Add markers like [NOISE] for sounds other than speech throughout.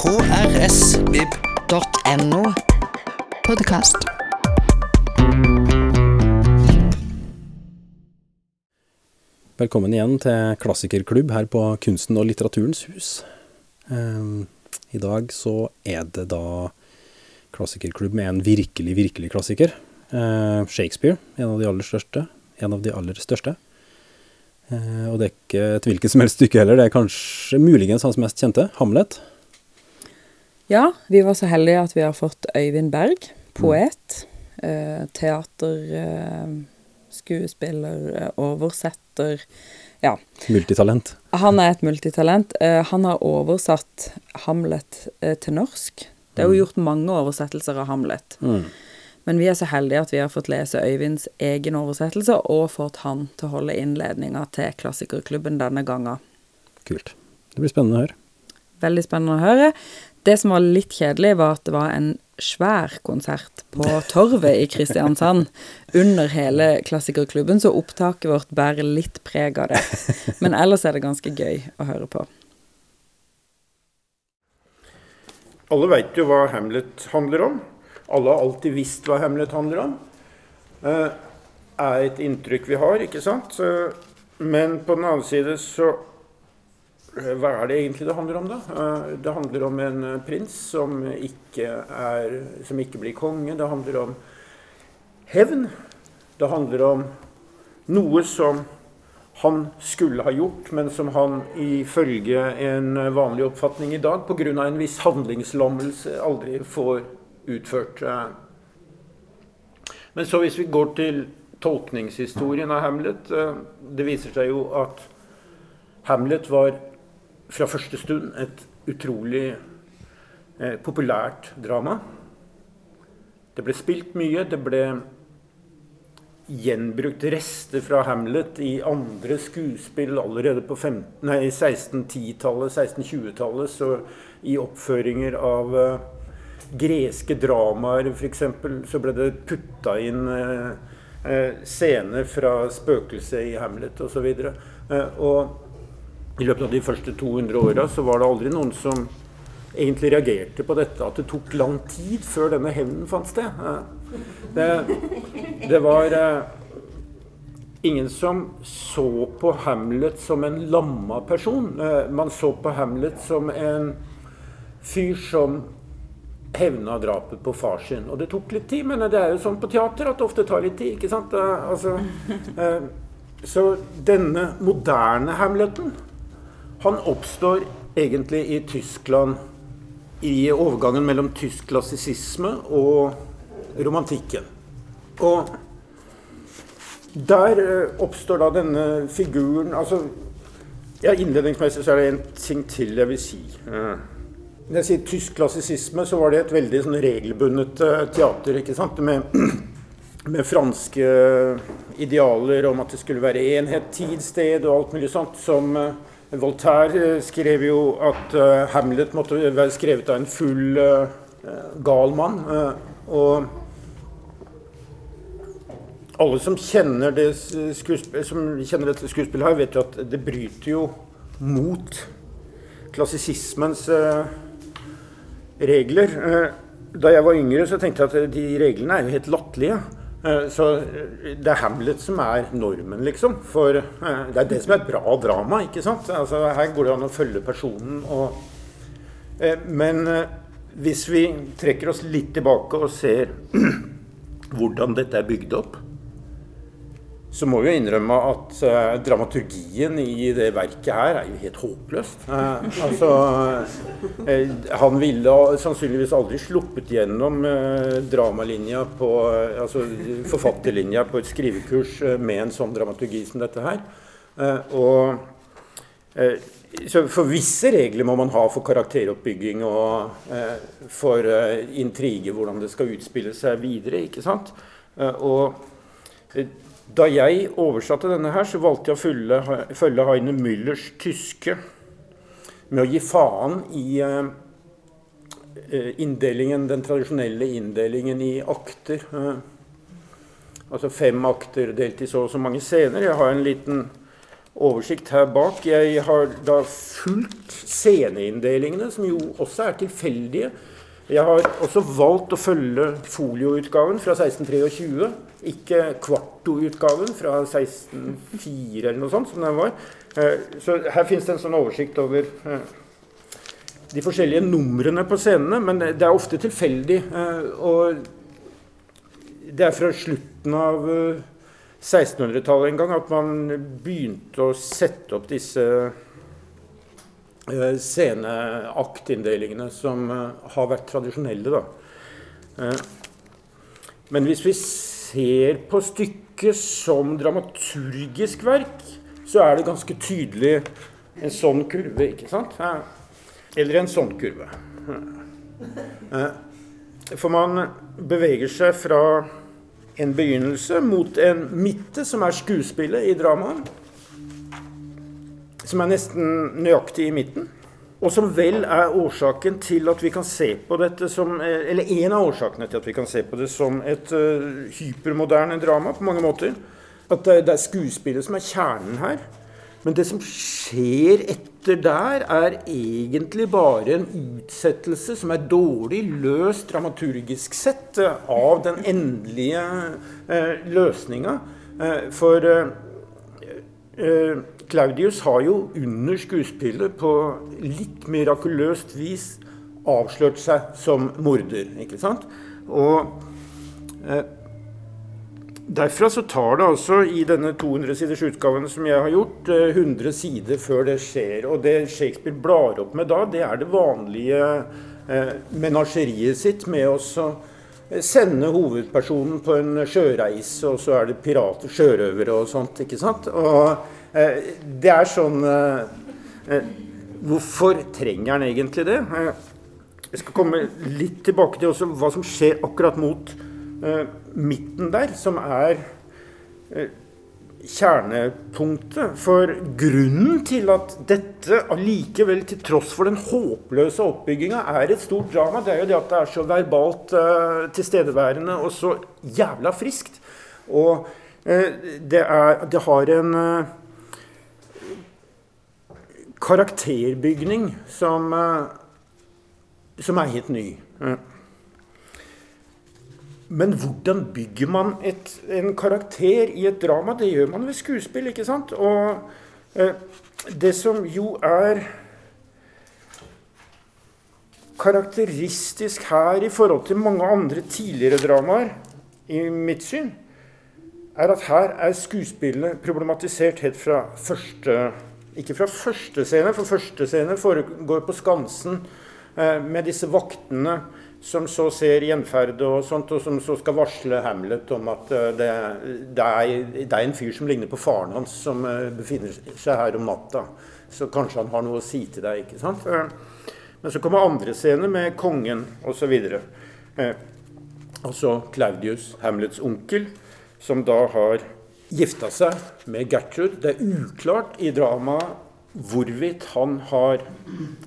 krsvib.no. Podkast. Velkommen igjen til klassikerklubb her på Kunsten og litteraturens hus. Ehm, I dag så er det da klassikerklubb med en virkelig, virkelig klassiker. Eh, Shakespeare, en av de aller største. En av de aller største. Eh, og det er ikke et hvilket som helst stykke heller, det er kanskje muligens hans mest kjente, Hamlet. Ja, vi var så heldige at vi har fått Øyvind Berg, poet, eh, teater, eh, skuespiller, eh, oversetter. Ja. Multitalent. Han er et multitalent. Eh, han har oversatt Hamlet eh, til norsk. Det er jo gjort mange oversettelser av Hamlet. Mm. Men vi er så heldige at vi har fått lese Øyvinds egen oversettelse, og fått han til å holde innledninga til Klassikerklubben denne gangen. Kult. Det blir spennende å høre. Veldig spennende å høre. Det som var litt kjedelig, var at det var en svær konsert på Torvet i Kristiansand under hele Klassikerklubben, så opptaket vårt bærer litt preg av det. Men ellers er det ganske gøy å høre på. Alle veit jo hva Hamlet handler om. Alle har alltid visst hva Hamlet handler om. Det er et inntrykk vi har, ikke sant? Men på den annen side så eh, Hva er det egentlig det handler om, da? Eh, det handler om en eh, prins som ikke, er, som ikke blir konge. Det handler om hevn. Det handler om noe som han skulle ha gjort, men som han ifølge en vanlig oppfatning i dag pga. en viss handlingslammelse aldri får utført. Men så hvis vi går til tolkningshistorien av Hamlet eh, Det viser seg jo at Hamlet var fra første stund et utrolig eh, populært drama. Det ble spilt mye. Det ble gjenbrukt rester fra Hamlet i andre skuespill allerede på 1610-tallet, 1620-tallet. Så i oppføringer av eh, greske dramaer f.eks. så ble det putta inn uh, uh, scener fra spøkelset i Hamlet osv. Og i løpet av de første 200 åra så var det aldri noen som egentlig reagerte på dette, at det tok lang tid før denne hevnen fant sted. Det, det var eh, ingen som så på Hamlet som en lamma person. Eh, man så på Hamlet som en fyr som hevna drapet på far sin. Og det tok litt tid, men det er jo sånn på teater at det ofte tar litt tid. ikke sant? Eh, altså, eh, så denne moderne Hamleten, han oppstår egentlig i Tyskland i overgangen mellom tysk klassisisme og romantikken. Og der eh, oppstår da denne figuren altså, ja, Innledningsmessig så er det en ting til jeg vil si. Når jeg sier tysk klassisisme, så var det et veldig sånn regelbundet uh, teater. ikke sant? Med, [CLEARS THROAT] med, franske idealer om at det skulle være enhet, tid, sted og alt mulig sånt. Som Voltaire skrev jo at uh, Hamlet måtte være skrevet av en full gal mann. og alle som kjenner, det som kjenner dette skuespillet her, vet jo at det bryter jo mot klassisismens regler. Da jeg var yngre, så tenkte jeg at de reglene er jo helt latterlige. Uh, så det er Hamlet som er normen, liksom. For det er det som er et bra drama, ikke sant? Altså, her går det an å følge personen og Men hvis vi trekker oss litt tilbake og ser [CLEARS THROAT] hvordan dette er bygd opp så må vi jo innrømme at uh, dramaturgien i det verket her er jo helt håpløst. Uh, altså, uh, han ville sannsynligvis aldri sluppet gjennom dramalinja på Altså forfatterlinja på et skrivekurs med en sånn dramaturgi som dette her. og så For visse regler må man ha for karakteroppbygging og for intrige, hvordan det skal utspille seg videre. ikke sant? og da jeg oversatte denne her, så valgte jeg å følge, følge Heine Müllers tyske med å gi faen i uh, inndelingen, den tradisjonelle inndelingen i akter. Uh, altså fem akter delt i så og så mange scener. Jeg har en liten oversikt her bak. Jeg har da fulgt sceneinndelingene, som jo også er tilfeldige. Jeg har også valgt å følge folioutgaven fra 1623, ikke kvartoutgaven fra 1604 eller noe sånt, som den var. Eh, så her finnes det en sånn oversikt over eh, de forskjellige numrene på scenene, men det er ofte tilfeldig. Eh, og det er fra slutten av 1600-tallet en gang at man begynte å sette opp disse sceneaktinndelingene som eh, har vært tradisjonelle. Da. Eh, men hvis vi ser på stykket som dramaturgisk verk, så er det ganske tydelig en sånn kurve, ikke sant? Eller en sånn kurve. For man beveger seg fra en begynnelse mot en midte, som er skuespillet i dramaet som er nesten nøyaktig i midten. Og som vel er årsaken til at vi kan se på dette som Eller en av årsakene til at vi kan se på det som et uh, hypermoderne drama på mange måter. At det, det er skuespillet som er kjernen her. Men det som skjer etter der, er egentlig bare en utsettelse som er dårlig løst dramaturgisk sett av den endelige uh, løsninga. Uh, for uh, Claudius har jo under skuespillet på litt mirakuløst vis avslørt seg som morder. ikke sant? Og eh, Derfra så tar det altså i denne 200-siders utgaven som jeg har gjort, 100 eh, sider før det skjer. Og det Shakespeare blar opp med da, det er det vanlige eh, menasjeriet sitt med å eh, sende hovedpersonen på en sjøreise, og så er det pirater, sjørøvere og sånt. ikke sant? Og det er sånn eh, eh, Hvorfor trenger han egentlig det? Jeg skal komme litt tilbake til også hva som skjer akkurat mot midten der, som er kjernepunktet. For grunnen til at dette allikevel, til tross for den håpløse oppbygginga, er et stort drama, det er jo det at det er så verbalt tilstedeværende og så jævla friskt. Og det, er, det har en uh, karakterbygning som, eh, som er helt ny. Men hvordan bygger man et, en karakter i et drama? Det gjør man ved skuespill, ikke sant? Og eh, det som jo er karakteristisk her i forhold til mange andre tidligere dramaer, i mitt syn, er at her er skuespillene problematisert helt fra første ikke fra første scene, for første scene foregår på Skansen eh, med disse vaktene som så ser gjenferd og sånt, og som så skal varsle Hamlet om at eh, det, det, er, det, er, en fyr som ligner på faren hans, som eh, befinner seg her om natta. Så kanskje han har noe å si til deg. ikke sant? Men så kommer andre scener med kongen osv. Eh, altså Claudius, Hamlets onkel, som da har gifta seg med Gertrud. Det er uklart i dramaet hvorvidt han har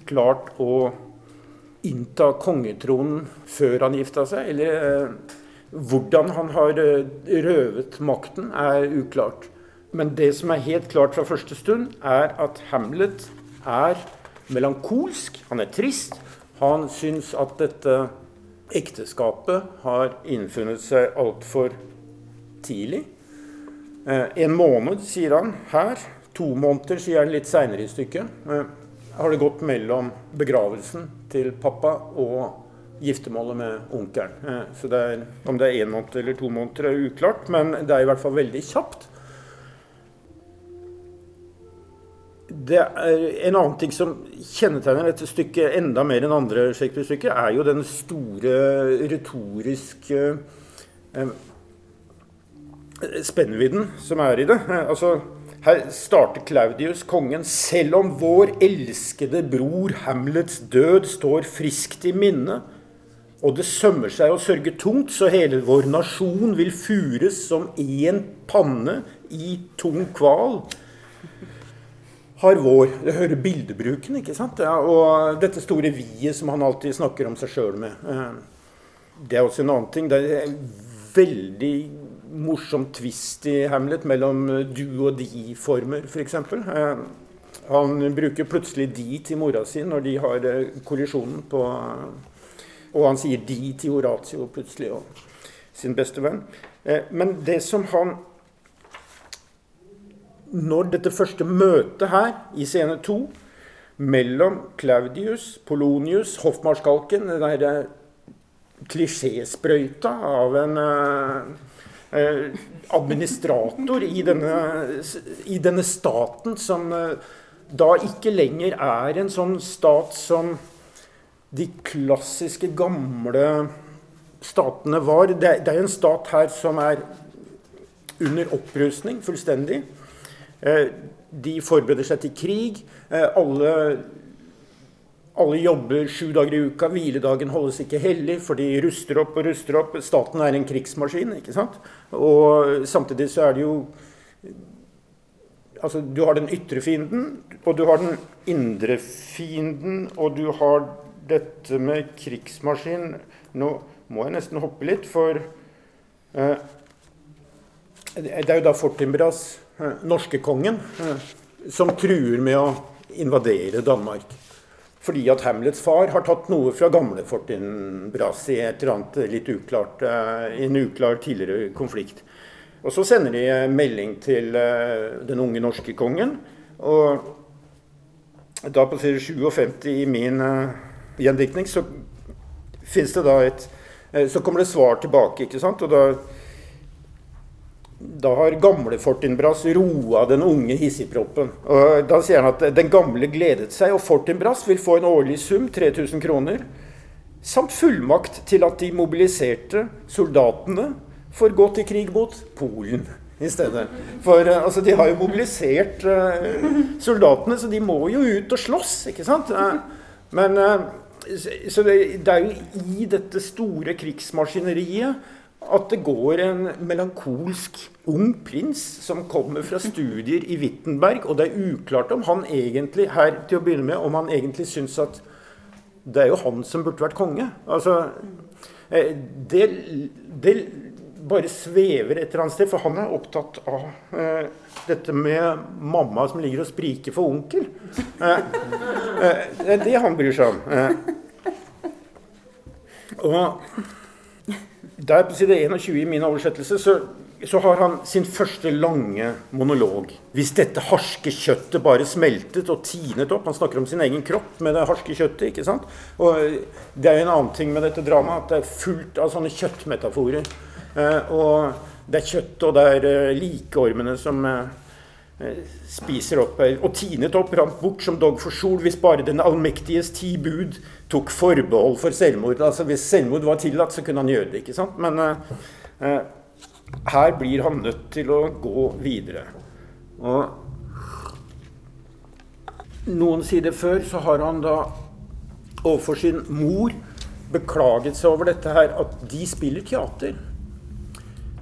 klart å innta kongetronen før han gifta seg, eller eh, hvordan han har eh, røvet makten, er uklart. Men det som er helt klart fra første stund, er at Hamlet er melankolsk. Han er trist. Han syns at dette ekteskapet har innfunnet seg altfor tidlig. Eh, en måned, sier han her. To måneder, sier han litt seinere i stykket. Eh, har det gått mellom begravelsen til pappa og giftermålet med onkelen. Eh, så det er, om det er én måned eller to måneder, er uklart, men det er i hvert fall veldig kjapt. Det er En annen ting som kjennetegner dette stykket enda mer enn andre Shakespeare-stykker, er jo den store retoriske spennvidden som er i det. Altså, her starter Claudius, kongen, selv om vår elskede bror Hamlets død står friskt i minne, og det sømmer seg å sørge tungt, så hele vår nasjon vil fures som én panne i tung kval. Har vår Det hører bildebruken, ikke sant? Ja, og dette store vi-et som han alltid snakker om seg sjøl med. Eh, det er også en annen ting. Det er veldig morsom twist i Hamlet mellom du og de-former, f.eks. Eh, han bruker plutselig de til mora si når de har eh, kollisjonen på Og han sier de til Horatio plutselig, og sin beste venn. Eh, men det som han Når dette første møtet her, i scene to, mellom Claudius, Polonius, hoffmarskalken, den derre klisjésprøyta av en eh, administrator i denne, i denne staten som eh, da ikke lenger er en sånn stat som de klassiske, gamle statene var. Det, det er en stat her som er under opprustning fullstendig. Eh, de forbereder seg til krig. Eh, alle, alle jobber sju dager i uka. Hviledagen holdes ikke hellig, for de ruster opp og ruster opp. Staten er en krigsmaskin, ikke sant? Og samtidig så er det jo Altså, du har den ytre fienden, og du har den indre fienden, og du har dette med krigsmaskin Nå må jeg nesten hoppe litt, for eh, det er jo da Fortinbras, eh, norskekongen, eh, som truer med å invadere Danmark. Fordi at Hamlets far har tatt noe fra gamle Fortinbras i et eller annet litt uklart, eh, en uklar tidligere konflikt. Og så sender de melding til uh, den unge norske kongen. Og da på side 57 i min gjendiktning så fins det da et Så kommer det svar tilbake, ikke sant? Og da da har gamle Fortinbras roa den unge hissigproppen. Da sier han at den gamle gledet seg, og Fortinbras vil få en årlig sum, 3000 kroner, samt fullmakt til at de mobiliserte soldatene får gå til krig mot Polen i stedet. For uh, altså, de har jo mobilisert uh, soldatene, så de må jo ut og slåss, ikke sant? Uh, men så det, det, er jo i dette store krigsmaskineriet at det går en melankolsk ung prins som kommer fra studier i Wittenberg, og det er uklart om han egentlig her til å begynne med, om han egentlig syns at det er jo han som burde vært konge. Altså, det, det bare svever et eller annet sted, for han er opptatt av eh, dette med mamma som ligger og spriker for onkel. Eh, eh, det er det han bryr seg om. Eh. og der på side 21 i min oversettelse så, så, har han sin første lange monolog. Hvis dette harske kjøttet bare smeltet og tinet opp Han snakker om sin egen kropp med det harske kjøttet. ikke sant? Og Det er jo en annen ting med dette dramaet, at det er fullt av sånne kjøttmetaforer. Eh, og det er kjøtt, og det er eh, likeormene som eh, spiser opp Og tinet opp, rant bort som dog for sol, hvis bare den allmektiges ti bud tok forbehold for selvmord. Altså Hvis selvmord var tillatt, så kunne han gjøre det. ikke sant? Men eh, her blir han nødt til å gå videre. Og noen sider før så har han da overfor sin mor beklaget seg over dette her, at de spiller teater.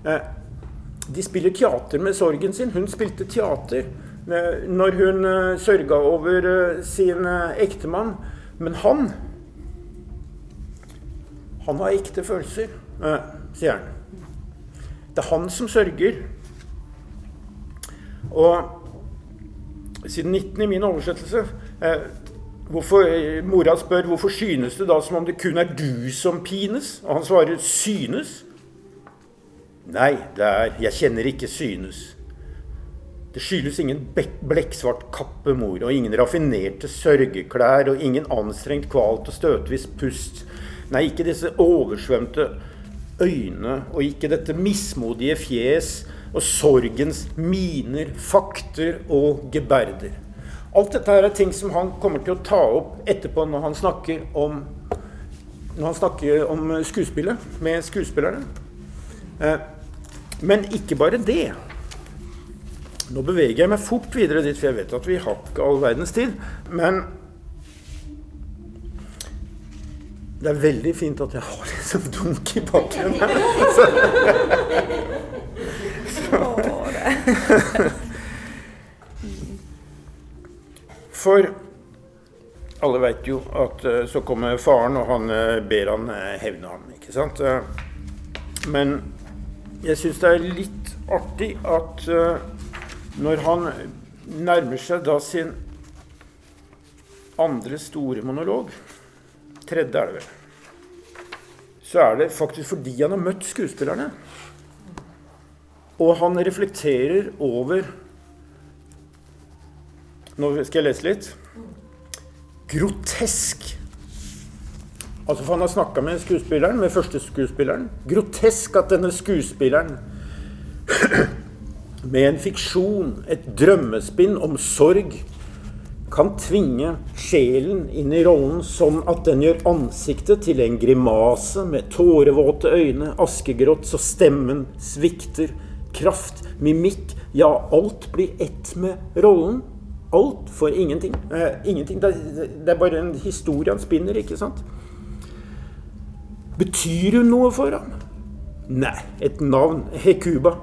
Eh, de spiller teater med sorgen sin. Hun spilte teater eh, når hun eh, sørga over sin ektemann. Men han Han har ekte følelser, sier han. Det er han som sørger. Og siden 19 i min oversettelse hvorfor, Mora spør hvorfor synes det da som om det kun er du som pines. Og han svarer 'synes'. Nei, det er Jeg kjenner ikke synes. Det skyldes ingen blekksvart kappemor og ingen raffinerte sørgeklær, og ingen anstrengt kvalt og støtvis pust. Nei, ikke disse oversvømte øyne, og ikke dette mismodige fjes og sorgens miner, fakter og geberder. Alt dette her er ting som han kommer til å ta opp etterpå når han snakker om, når han snakker om skuespillet med skuespillerne. Eh, men ikke bare det. Nå beveger jeg meg fort videre dit, for jeg vet at vi har ikke all verdens tid. Men det er veldig fint at jeg har liksom dunk i bakgrunnen. Så, så. For alle veit jo at eh, så kommer faren, og han eh, ber han hevne ham. Ikke sant? Men jeg syns det er litt artig at uh, når han nærmer seg da sin andre store monolog, tredje er det vel, så er det faktisk fordi han har møtt skuespillerne. Og han reflekterer over Nå skal jeg lese litt. Grotesk. Altså for Han har snakka med skuespilleren, med første skuespilleren. Grotesk at denne skuespilleren [CLEARS THROAT] med en fiksjon, et drømmespinn om sorg, kan tvinge sjelen inn i rollen sånn at den gjør ansiktet til en grimase med tårevåte øyne, askegrått, så stemmen svikter. Kraft, mimikk, ja, alt blir ett med rollen. Alt for ingenting. Eh, ingenting. Det, det, er bare en historie han spinner, ikke sant? Betyr hun noe for ham? Nei, et navn. Hekuba.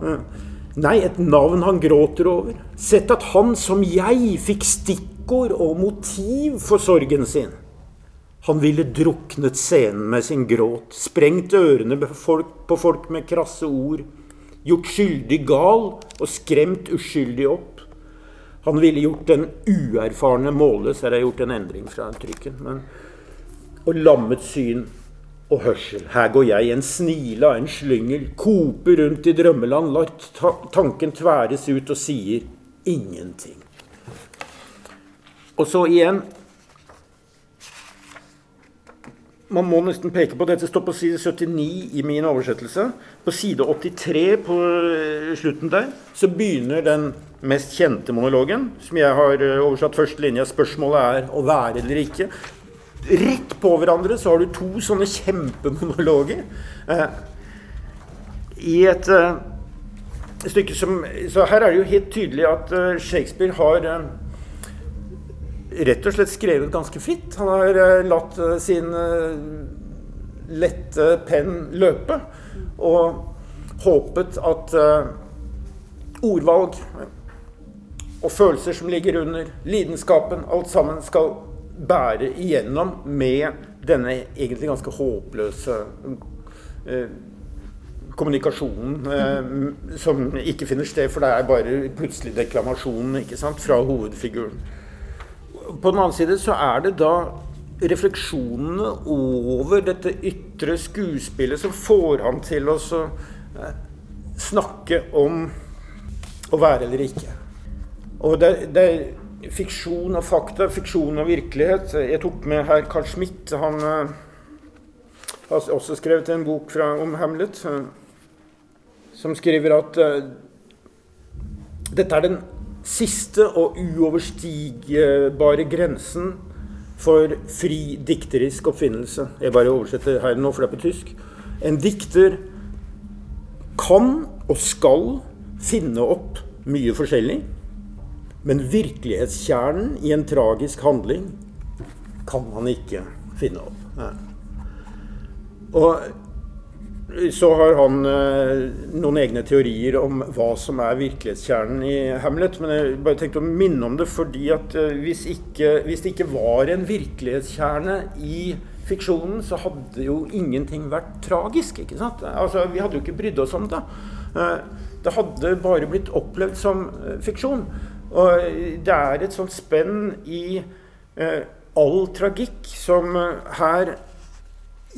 Nei, et navn han gråter over. Sett at han som jeg fikk stikkord og motiv for sorgen sin. Han ville druknet scenen med sin gråt, sprengt ørene på folk, med krasse ord, gjort skyldig gal og skremt uskyldig opp. Han ville gjort den uerfarne målløs. Her har gjort en endring fra trykken. Men, og lammet syn og hørsel. Her går jeg, en snile av en slyngel, koper rundt i drømmeland, lar ta tanken tværes ut og sier ingenting. Og så igjen Man må nesten peke på dette står på side 79 i min oversettelse. På side 83 på eh, slutten der så begynner den mest kjente monologen, som jeg har eh, oversatt første linje. Spørsmålet er å være eller ikke. Rett på hverandre så har du to sånne kjempemonologer. Eh, I et eh, stykke som Så her er det jo helt tydelig at eh, Shakespeare har eh, rett og slett skrevet ganske fritt. Han har latt sin lette penn løpe. Og håpet at ordvalg og følelser som ligger under, lidenskapen, alt sammen skal bære igjennom med denne egentlig ganske håpløse eh, kommunikasjonen eh, som ikke finner sted, for det er bare plutselig deklamasjonen ikke sant, fra hovedfiguren. På den annen side så er det da refleksjonene over dette ytre skuespillet som får han til å eh, snakke om å være eller ikke. Og det, det, fiksjon og fakta, fiksjon og virkelighet. Jeg tok med her Carl Schmidt. Han uh, har også skrevet en bok fra, om Hamlet, uh, som skriver at uh, dette er den siste og uoverstigbare grensen for fri dikterisk oppfinnelse. Jeg bare oversetter her nå, for det er på tysk. En dikter kan og skal finne opp mye forskjellig. Men virkelighetskjernen i en tragisk handling kan man ikke finne opp. Og så har han eh, noen egne teorier om hva som er virkelighetskjernen i Hamlet. Men jeg bare tenkte å minne om det fordi at eh, hvis, ikke, hvis det ikke var en virkelighetskjerne i fiksjonen, så hadde jo ingenting vært tragisk. ikke sant? Altså, Vi hadde jo ikke brydd oss om det. Eh, det hadde bare blitt opplevd som fiksjon. Og det er et sånt spenn i eh, all tragikk som eh, her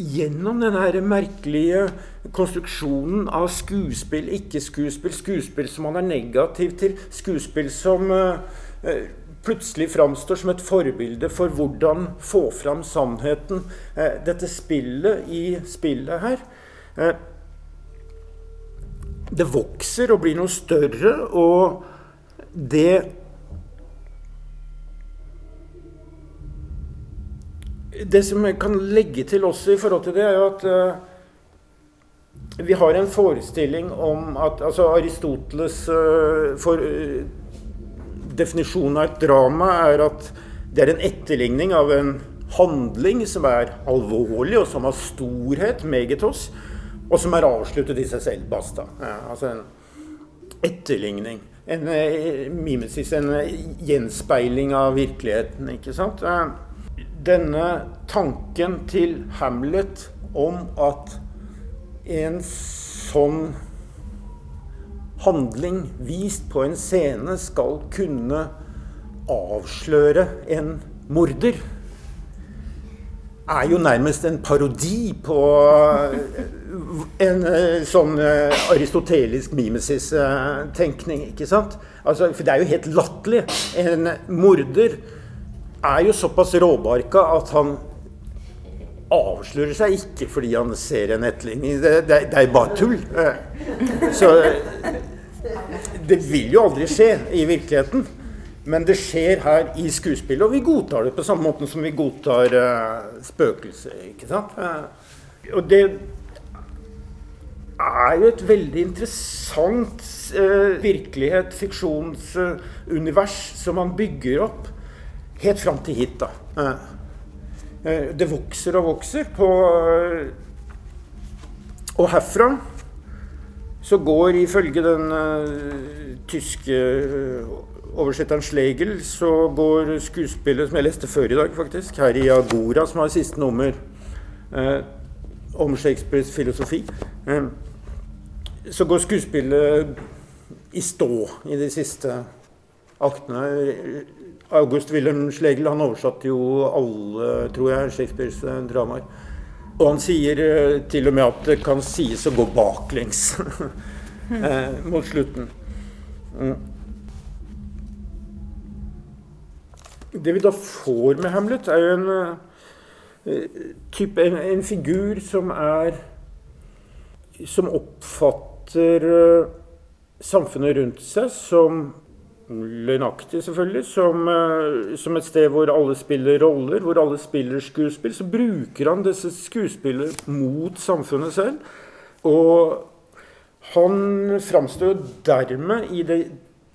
Gjennom den her merkelige konstruksjonen av skuespill, ikke-skuespill, skuespill som man er negativ til, skuespill som eh, eh, plutselig framstår som et forbilde for hvordan få fram sannheten. Eh, dette spillet i spillet her eh, Det vokser og blir noe større. og det Det som jeg kan legge til også i forhold til det, er jo at uh, vi har en forestilling om at altså Aristoteles uh, for, uh, definisjon av et drama er at det er en etterligning av en handling som er alvorlig, og som har storhet, megetos, og som er avsluttet i seg selv. Basta. Ja, altså en etterligning en eh, mimesis, en eh, gjenspeiling av virkeligheten. ikke sant? Eh, denne tanken til Hamlet om at en sånn handling vist på en scene skal kunne avsløre en morder, er jo nærmest en parodi på en eh, sånn eh, aristotelisk mimesis-tenkning. ikke sant? Altså, for det er jo helt latterlig. En morder er jo såpass råbarka at han avslører seg ikke fordi han ser en etterligning. Det, det, det er bare tull. Eh, så det vil jo aldri skje i virkeligheten. Men det skjer her i skuespillet, og vi godtar det på samme måte som vi godtar uh, spøkelser. ikke sant? Uh, og det er jo et veldig interessant uh, virkelighet, fiksjonsunivers, som man bygger opp helt fram til hit. da. det vokser og vokser på Og herfra så går ifølge den tyske oversetteren Schlegel, så går skuespillet, som jeg leste før i dag, faktisk, her i Agora, som har siste nummer eh, om Shakespeares filosofi, eh, så går skuespillet i stå i de siste aktene. August Wilhelm Schlegel han oversatte jo alle, tror jeg, Shakespeares eh, dramaer. Og han sier eh, til og med at det kan sies å gå baklengs [LAUGHS] eh, mot slutten. Mm. Det vi da får med Hamlet, er jo en uh, type, en, en, figur som er Som oppfatter uh, samfunnet rundt seg som løgnaktig, selvfølgelig. Som, uh, som, et sted hvor alle spiller roller, hvor alle spiller skuespill. Så bruker han disse skuespillene mot samfunnet selv. Og han framstår jo dermed i, det,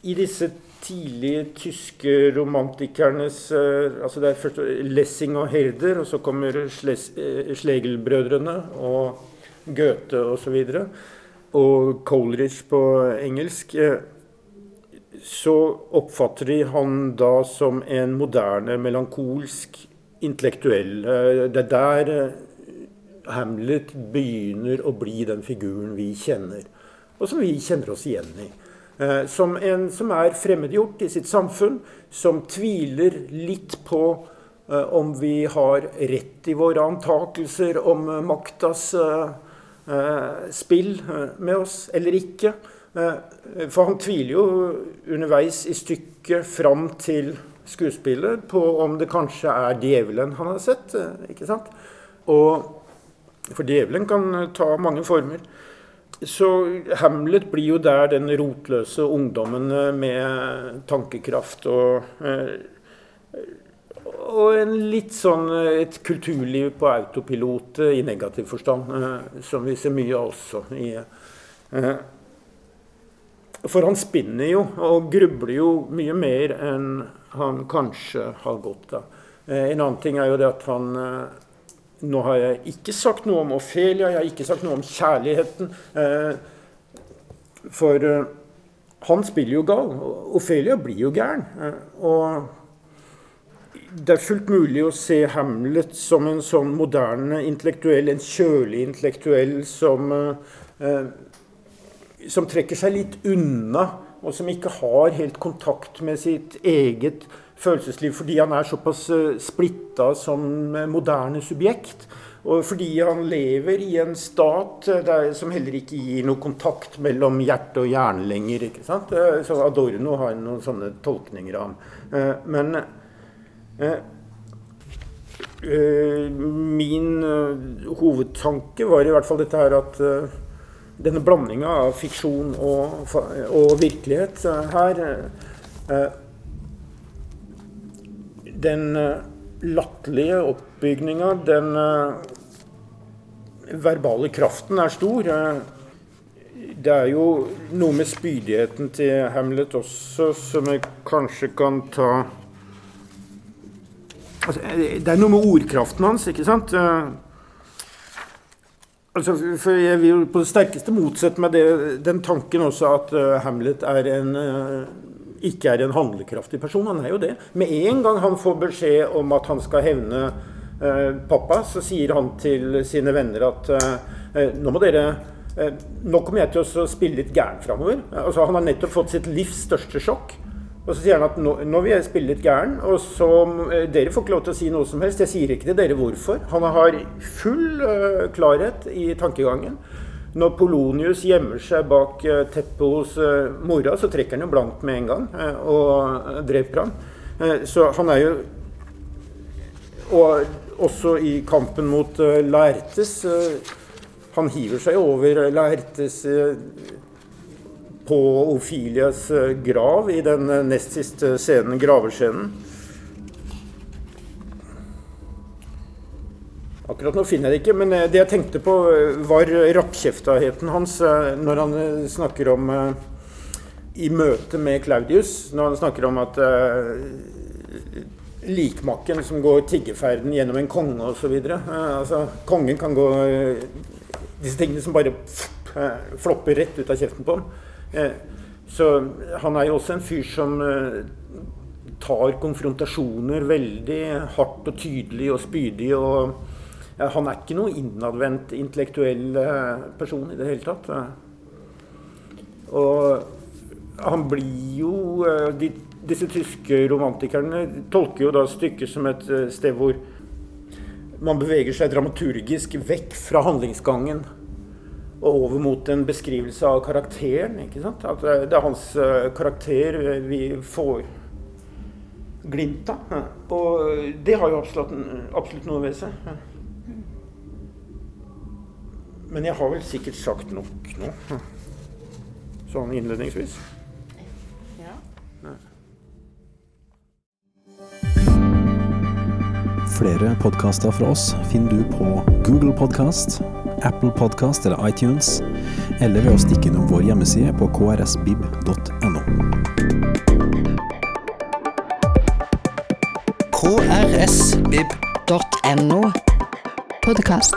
i disse tidlige tyske romantikernes eh, altså Det er først Lessing og Herder, og så kommer eh, Schlegel-brødrene og Goethe osv. Og, så og Coleridge på engelsk. Eh, så oppfatter de han da som en moderne, melankolsk intellektuell. Det er der Hamlet begynner å bli den figuren vi kjenner, og som vi kjenner oss igjen i. Eh, som en som er fremmedgjort i sitt samfunn, som tviler litt på eh, om vi har rett i våre antakelser om eh, maktas spill med oss eller ikke. For han tviler jo underveis i stykket fram til skuespillet på om det kanskje er djevelen han har sett. ikke sant? Og, for djevelen kan ta mange former. Så Hamlet blir jo der den rotløse ungdommen eh, med tankekraft og eh, og en litt sånn eh, et kulturliv på autopilot i negativ forstand, som vi ser mye av også. I, for han spinner jo og grubler jo mye mer enn han kanskje har godt av. En annen ting er jo det at han nå har jeg ikke sagt noe om Ofelia, jeg har ikke sagt noe om kjærligheten. Eh, for eh, han spiller jo gal. Ofelia blir jo gæren. Eh, og det er fullt mulig å se Hamlet som en sånn moderne intellektuell, en kjølig intellektuell som, som trekker seg litt unna, og som ikke har helt kontakt med sitt eget følelsesliv fordi han er såpass uh, splitta som moderne subjekt. Og fordi han lever i en stat uh, der, som heller ikke gir noe kontakt mellom hjerte og hjerne lenger. ikke sant? Så Adorno har noen sånne tolkninger av ham. men min hovedtanke var i hvert fall dette her at denne blandinga av fiksjon og, og virkelighet her den uh, latterlige oppbygninga, den uh, verbale kraften, er stor. Uh, det er jo noe med spydigheten til Hamlet også som jeg kanskje kan ta altså, Det er noe med ordkraften hans, ikke sant? Altså, for Jeg vil på det sterkeste motsette meg det, den tanken også at Hamlet er en ikke er en handlekraftig person. Han er jo det. Med en gang han får beskjed om at han skal hevne eh, pappa, så sier han til sine venner at eh, eh nå må dere Eh, nå kommer jeg til å spille litt gæren framover. Altså, han har nettopp fått sitt livs største sjokk. Og så sier han at nå, nå vil jeg spille litt gæren, og så eh, Dere får ikke lov til å si noe som helst. Jeg sier ikke til dere hvorfor. Han har full uh, klarhet i tankegangen. Når Polonius gjemmer seg bak uh, teppet hos uh, mora, så trekker han jo blankt med en gang og dreper ham. så han er jo Og også i kampen mot Laertes Han hiver seg over Laertes på Ofilias eh, grav i den eh, nest siste scenen, gravescenen. Akkurat nå finner jeg det ikke, men eh, det jeg tenkte på, var rappkjeftaheten hans når han snakker om I møte med Claudius, når han snakker om at likmakken som går tiggerferden gjennom en konge osv. Altså, kongen kan gå Disse tingene som bare flopper rett ut av kjeften på ham. Eh, så han er jo også en fyr som eh, tar konfrontasjoner veldig hardt og tydelig og spydig. og Han er ikke noen innadvendt intellektuell eh, person i det hele tatt. Og han blir jo de, Disse tyske romantikerne tolker jo da stykket som et sted hvor man beveger seg dramaturgisk vekk fra handlingsgangen og over mot en beskrivelse av karakteren. ikke sant? At det er hans eh, karakter vi får glimt av. Og det har jo absolutt, absolutt noe ved seg. Men jeg har vel sikkert sagt nok nå, sånn innledningsvis. Ja. Flere podkaster fra oss finner du på Google Podkast Apple Podcast eller iTunes, eller ved å stikke innom vår hjemmeside på krsbib.no. krsbib.no podkast.